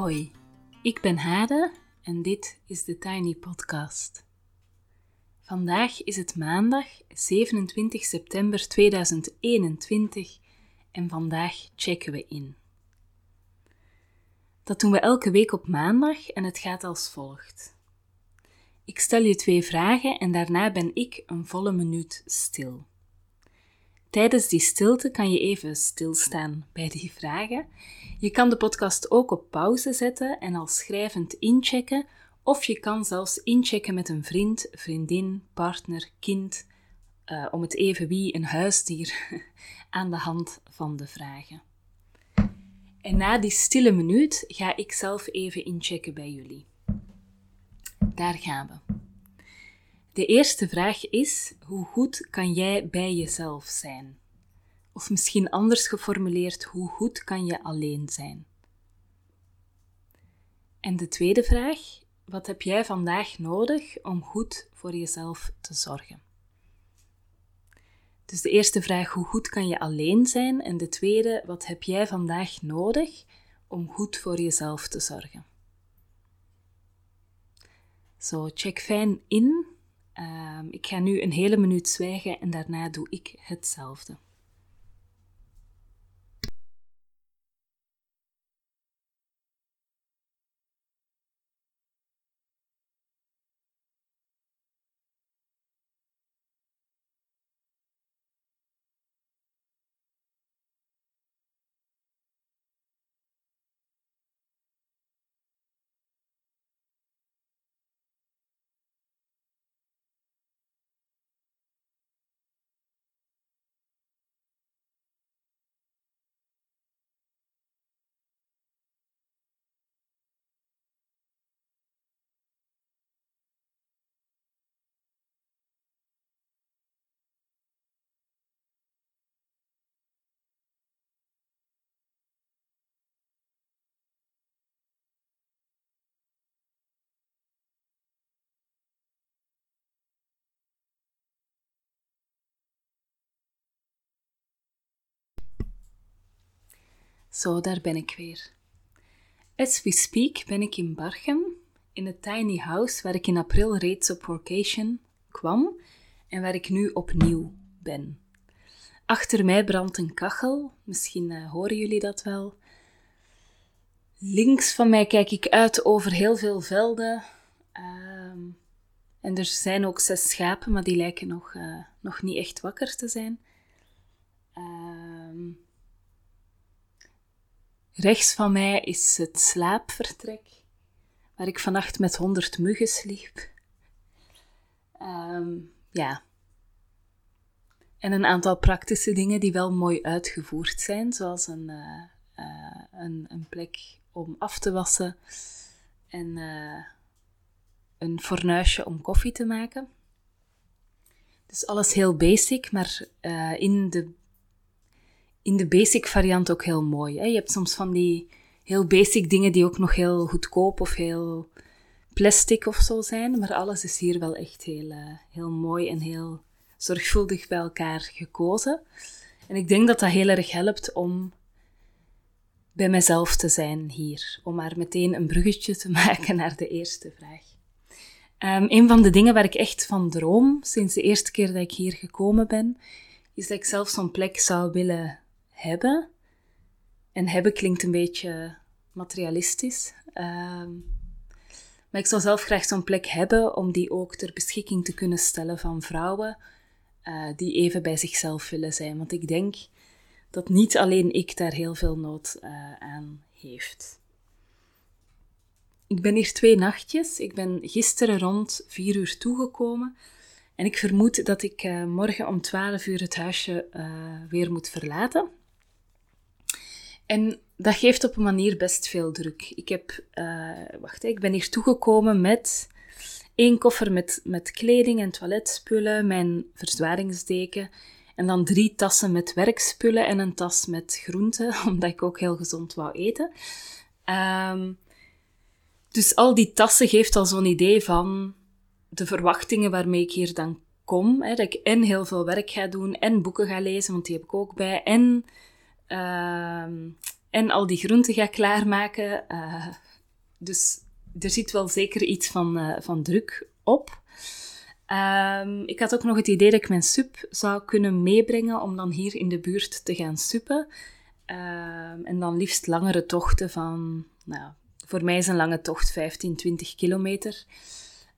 Hoi, ik ben Hade en dit is de Tiny Podcast. Vandaag is het maandag 27 september 2021 en vandaag checken we in. Dat doen we elke week op maandag en het gaat als volgt. Ik stel je twee vragen en daarna ben ik een volle minuut stil. Tijdens die stilte kan je even stilstaan bij die vragen. Je kan de podcast ook op pauze zetten en al schrijvend inchecken, of je kan zelfs inchecken met een vriend, vriendin, partner, kind, uh, om het even wie een huisdier aan de hand van de vragen. En na die stille minuut ga ik zelf even inchecken bij jullie. Daar gaan we. De eerste vraag is: hoe goed kan jij bij jezelf zijn? Of misschien anders geformuleerd: hoe goed kan je alleen zijn? En de tweede vraag: wat heb jij vandaag nodig om goed voor jezelf te zorgen? Dus de eerste vraag: hoe goed kan je alleen zijn? En de tweede: wat heb jij vandaag nodig om goed voor jezelf te zorgen? Zo, check fijn in Um, ik ga nu een hele minuut zwijgen en daarna doe ik hetzelfde. Zo, daar ben ik weer. As we speak ben ik in Barchem, in het tiny house waar ik in april reeds op vacation kwam en waar ik nu opnieuw ben. Achter mij brandt een kachel, misschien uh, horen jullie dat wel. Links van mij kijk ik uit over heel veel velden. Uh, en er zijn ook zes schapen, maar die lijken nog, uh, nog niet echt wakker te zijn. Rechts van mij is het slaapvertrek, waar ik vannacht met honderd muggen sliep. Um, ja. En een aantal praktische dingen die wel mooi uitgevoerd zijn, zoals een, uh, uh, een, een, plek om af te wassen en uh, een fornuisje om koffie te maken. Dus alles heel basic, maar in de in de basic variant ook heel mooi. Hè? Je hebt soms van die heel basic dingen die ook nog heel goedkoop of heel plastic of zo zijn, maar alles is hier wel echt heel, uh, heel mooi en heel zorgvuldig bij elkaar gekozen. En ik denk dat dat heel erg helpt om bij mezelf te zijn hier, om maar meteen een bruggetje te maken naar de eerste vraag. Um, een van de dingen waar ik echt van droom sinds de eerste keer dat ik hier gekomen ben, is dat ik zelf zo'n plek zou willen hebben. En hebben klinkt een beetje materialistisch. Ehm, maar ik zou zelf graag zo'n plek hebben om die ook ter beschikking te kunnen stellen van vrouwen uh, die even bij zichzelf willen zijn. Want ik denk dat niet alleen ik daar heel veel nood uh, aan heeft. Ik ben hier twee nachtjes. Ik ben gisteren rond vier uur toegekomen. En ik vermoed dat ik uh, morgen om 12 uur het huisje weer moet verlaten. En dat geeft op een manier best veel druk. Ik heb, uh, wacht, ik ben hier toegekomen met één koffer met, met kleding en toiletspullen, mijn verzwaringsdeken en dan drie tassen met werkspullen en een tas met groenten, omdat ik ook heel gezond wou eten. Um, dus al die tassen geeft al zo'n idee van de verwachtingen waarmee ik hier dan kom. Hè, dat ik en heel veel werk ga doen en boeken ga lezen, want die heb ik ook bij, en uh, en al die groenten ga klaarmaken. Uh, dus er zit wel zeker iets van, uh, van druk op. Um, ik had ook nog het idee dat ik mijn sup zou kunnen meebrengen om dan hier in de buurt te gaan suppen. Um, en dan liefst langere tochten van, nou, voor mij is een lange tocht 15, 20 kilometer.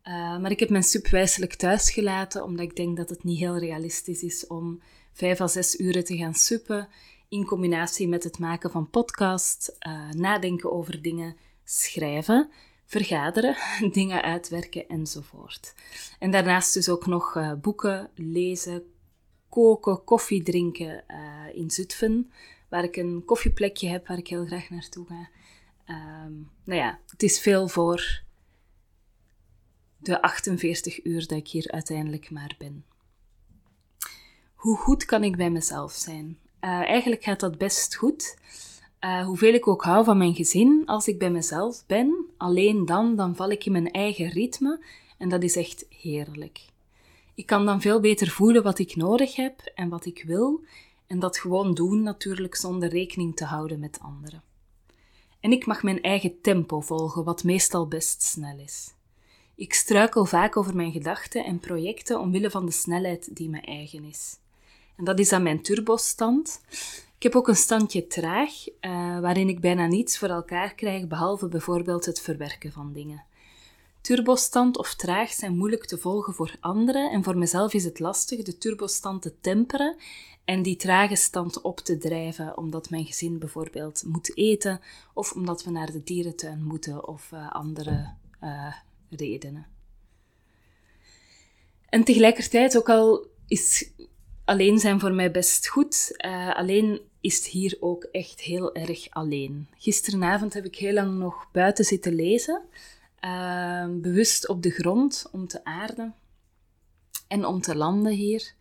Uh, maar ik heb mijn sup wijselijk thuis gelaten, omdat ik denk dat het niet heel realistisch is om 5 à 6 uren te gaan suppen in combinatie met het maken van podcasts, uh, nadenken over dingen, schrijven, vergaderen, dingen uitwerken enzovoort. En daarnaast dus ook nog uh, boeken lezen, koken, koffie drinken uh, in Zutphen, waar ik een koffieplekje heb waar ik heel graag naartoe ga. Um, nou ja, het is veel voor de 48 uur dat ik hier uiteindelijk maar ben. Hoe goed kan ik bij mezelf zijn? Uh, eigenlijk gaat dat best goed. Uh, hoeveel ik ook hou van mijn gezin, als ik bij mezelf ben, alleen dan, dan val ik in mijn eigen ritme en dat is echt heerlijk. Ik kan dan veel beter voelen wat ik nodig heb en wat ik wil en dat gewoon doen natuurlijk zonder rekening te houden met anderen. En ik mag mijn eigen tempo volgen, wat meestal best snel is. Ik struikel vaak over mijn gedachten en projecten omwille van de snelheid die me eigen is. En dat is aan mijn turbostand. Ik heb ook een standje traag, uh, waarin ik bijna niets voor elkaar krijg, behalve bijvoorbeeld het verwerken van dingen. Turbostand of traag zijn moeilijk te volgen voor anderen en voor mezelf is het lastig de turbostand te temperen en die trage stand op te drijven, omdat mijn gezin bijvoorbeeld moet eten of omdat we naar de dierentuin moeten of uh, andere uh, redenen. En tegelijkertijd, ook al is alleen zijn voor mij best goed. Uh, alleen is het hier ook echt heel erg alleen. Gisteravond heb ik heel lang nog buiten zitten lezen, uh, bewust op de grond om te aarden en om te landen hier.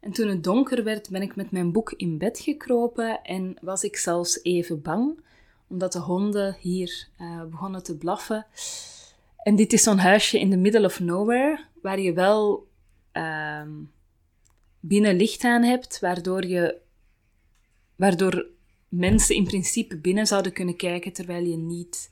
En toen het donker werd, ben ik met mijn boek in bed gekropen en was ik zelfs even bang, omdat de honden hier uh, begonnen te blaffen. En dit is zo'n huisje in the middle of nowhere, waar je wel uh, binnen licht aan hebt, waardoor, je, waardoor mensen in principe binnen zouden kunnen kijken, terwijl je niet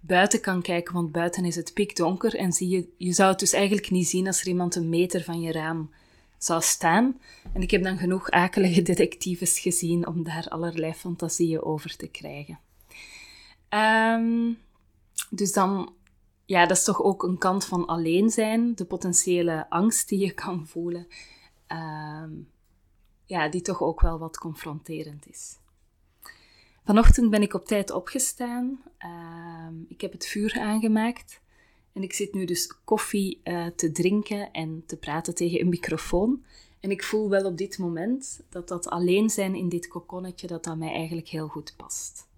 buiten kan kijken, want buiten is het pikdonker en zie je, je zou het dus eigenlijk niet zien als er iemand een meter van je raam zou staan. En ik heb dan genoeg akelige detectives gezien om daar allerlei fantasieën over te krijgen. Um, dus dan, ja, dat is toch ook een kant van alleen zijn, de potentiële angst die je kan voelen. Um, ja, die toch ook wel wat confronterend is. Vanochtend ben ik op tijd opgestaan. Uh, ik heb het vuur aangemaakt. En ik zit nu dus koffie uh, te drinken en te praten tegen een microfoon. En ik voel wel op dit moment dat dat alleen zijn in dit kokonnetje, dat dat mij eigenlijk heel goed past.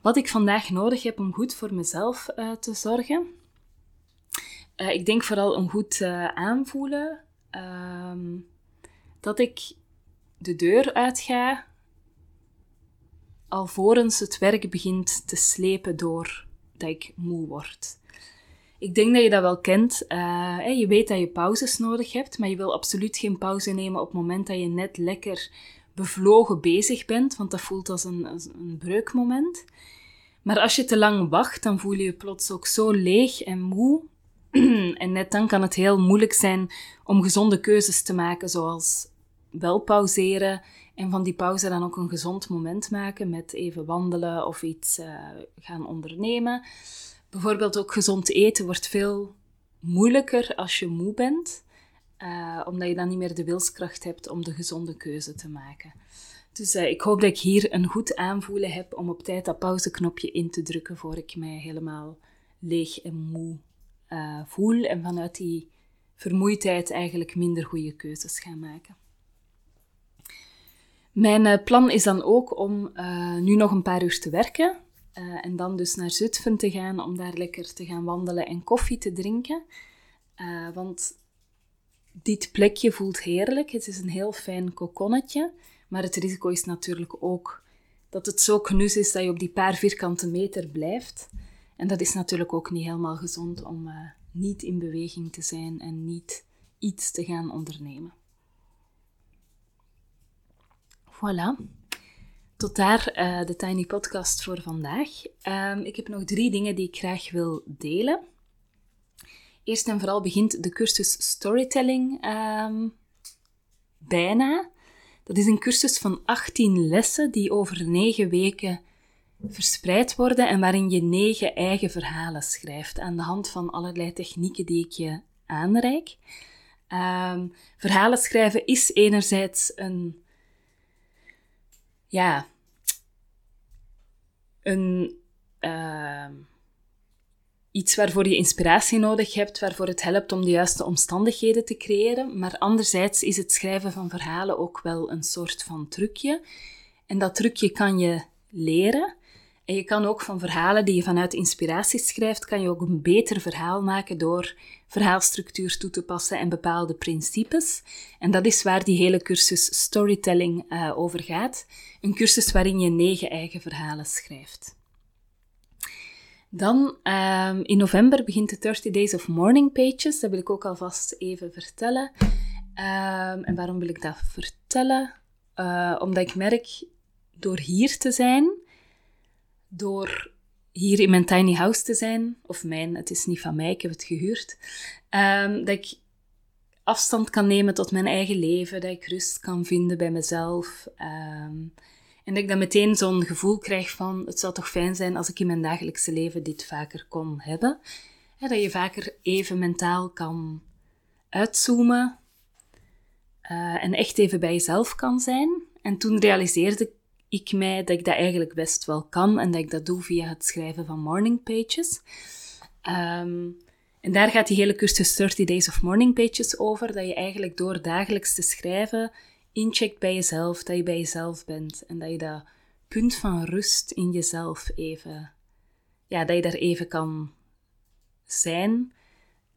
Wat ik vandaag nodig heb om goed voor mezelf uh, te zorgen. Uh, ik denk vooral een goed aanvoelen, um, dat ik de deur uitga alvorens het werk begint te slepen door dat ik moe word. Ik denk dat je dat wel kent. Uh, je weet dat je pauzes nodig hebt, maar je wil absoluut geen pauze nemen op het moment dat je net lekker bevlogen bezig bent, want dat voelt als een, als een breukmoment. Maar als je te lang wacht, dan voel je je plots ook zo leeg en moe en net dan kan het heel moeilijk zijn om gezonde keuzes te maken, zoals wel pauzeren en van die pauze dan ook een gezond moment maken met even wandelen of iets uh, gaan ondernemen. Bijvoorbeeld ook gezond eten wordt veel moeilijker als je moe bent, uh, omdat je dan niet meer de wilskracht hebt om de gezonde keuze te maken. Dus uh, ik hoop dat ik hier een goed aanvoelen heb om op tijd dat pauzeknopje in te drukken voor ik mij helemaal leeg en moe uh, voel en vanuit die vermoeidheid eigenlijk minder goede keuzes gaan maken. Mijn uh, plan is dan ook om uh, nu nog een paar uur te werken en dan dus naar Zutphen te gaan om daar lekker te gaan wandelen en koffie te drinken. want dit plekje voelt heerlijk. Het is een heel fijn kokonnetje, maar het risico is natuurlijk ook dat het zo knus is dat je op die paar vierkante meter blijft. En dat is natuurlijk ook niet helemaal gezond om uh, niet in beweging te zijn en niet iets te gaan ondernemen. Voilà. tot daar uh, de Tiny Podcast voor vandaag. Um, ik heb nog drie dingen die ik graag wil delen. Eerst en vooral begint de cursus Storytelling um, bijna. Dat is een cursus van 18 lessen die over 9 weken verspreid worden en waarin je 9 eigen verhalen schrijft aan de hand van allerlei technieken die ik je aanreik. Um, verhalen schrijven is enerzijds een, ja, een, uh, iets waarvoor je inspiratie nodig hebt, waarvoor het helpt om de juiste omstandigheden te creëren. Maar anderzijds is het schrijven van verhalen ook wel een soort van trucje. En dat trucje kan je leren. En je kan ook van verhalen die je vanuit inspiratie schrijft, kan je ook een beter verhaal maken door verhaalstructuur toe te passen en bepaalde principes. En dat is waar die hele cursus storytelling uh, over gaat. Een cursus waarin je negen eigen verhalen schrijft. Dan um, in november begint de 30 Days of Morning Pages. Dat wil ik ook alvast even vertellen. Um, en waarom wil ik dat vertellen? Uh, omdat ik merk door hier te zijn, door hier in mijn tiny house te zijn, of mijn, het is niet van mij, ik heb het gehuurd, um, dat ik afstand kan nemen tot mijn eigen leven, dat ik rust kan vinden bij mezelf. Um, en dat ik dan meteen zo'n gevoel krijg van, het zou toch fijn zijn als ik in mijn dagelijkse leven dit vaker kon hebben. dat je vaker even mentaal kan uitzoomen uh, en echt even bij jezelf kan zijn. En toen realiseerde ik mij dat ik dat eigenlijk best wel kan en dat ik dat doe via het schrijven van morning pages. Um, en daar gaat die hele cursus 30 Days of Morning Pages over, dat je eigenlijk door dagelijks te schrijven incheckt bij jezelf, dat je bij jezelf bent en dat je dat punt van rust in jezelf even, ja, dat je daar even kan zijn,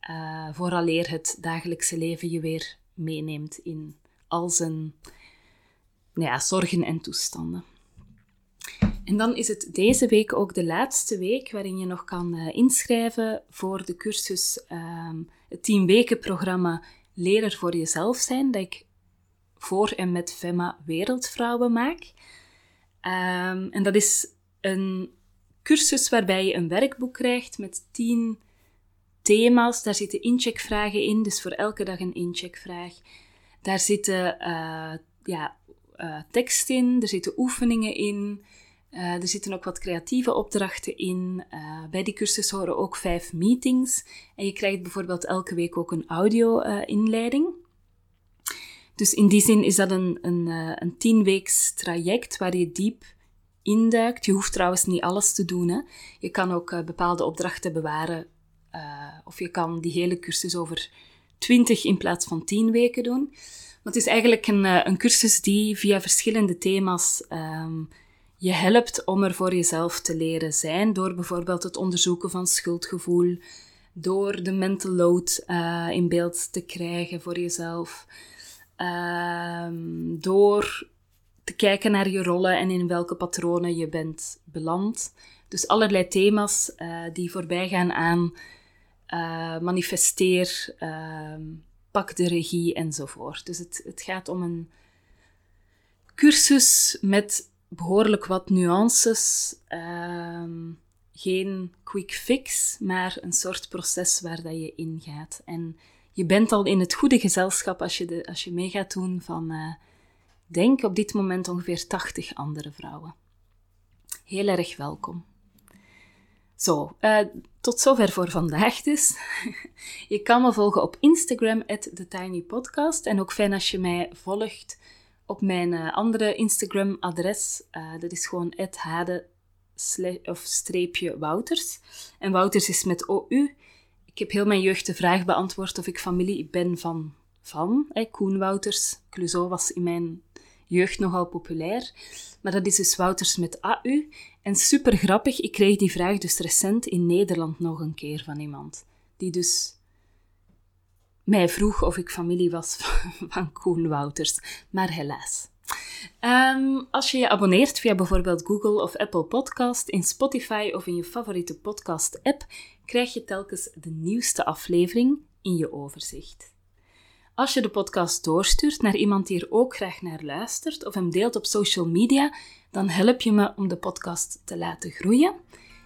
uh, vooraleer het dagelijkse leven je weer meeneemt in al zijn nou ja, zorgen en toestanden. En dan is het deze week ook de laatste week waarin je nog kan uh, inschrijven voor de cursus, um, het 10 weken programma Leren voor jezelf zijn, dat ik voor en met Femma Wereldvrouwen maak. Um, en dat is een cursus waarbij je een werkboek krijgt met 10 thema's. Daar zitten incheckvragen in, dus voor elke dag een incheckvraag. Daar zitten uh, ja, uh, tekst in, er zitten oefeningen in. Uh, er zitten ook wat creatieve opdrachten in. Uh, bij die cursus horen ook vijf meetings. En je krijgt bijvoorbeeld elke week ook een audio-inleiding. dus in die zin is dat een, een, een tienweeks traject waar je diep induikt. Je hoeft trouwens niet alles te doen. Hè. Je kan ook bepaalde opdrachten bewaren. of je kan die hele cursus over twintig in plaats van tien weken doen. Maar het is eigenlijk een, een cursus die via verschillende thema's um, je helpt om er voor jezelf te leren zijn, door bijvoorbeeld het onderzoeken van schuldgevoel, door de mental load uh, in beeld te krijgen voor jezelf, uh, door te kijken naar je rollen en in welke patronen je bent beland. Dus allerlei thema's uh, die voorbij gaan aan manifesteer, ehm, pak de regie enzovoort. Dus het, het gaat om een cursus met behoorlijk wat nuances. Ehm, geen quick fix, maar een soort proces waar dat je in gaat. En je bent al in het goede gezelschap als je, de, als je mee gaat doen van, uh, denk op dit moment ongeveer 80 andere vrouwen. Heel erg welkom. Zo, uh, tot zover voor vandaag dus. je kan me volgen op Instagram, TheTinyPodcast. En ook fijn als je mij volgt op mijn uh, andere Instagram-adres. Uh, dat is gewoon hade of streepje Wouters. En Wouters is met OU. Ik heb heel mijn jeugd de vraag beantwoord of ik familie ben van, van eh, Koen Wouters. Clouseau was in mijn jeugd nogal populair. Maar dat is dus Wouters met AU. En super grappig, ik kreeg die vraag dus recent in Nederland nog een keer van iemand. Die dus mij vroeg of ik familie was van Koen Wouters, maar helaas. Um, als je je abonneert via bijvoorbeeld Google of Apple Podcast, in Spotify of in je favoriete podcast-app, krijg je telkens de nieuwste aflevering in je overzicht. Als je de podcast doorstuurt naar iemand die er ook graag naar luistert of hem deelt op social media, dan help je me om de podcast te laten groeien.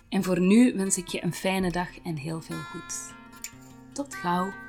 En voor nu wens ik je een fijne dag en heel veel goed. Tot gauw!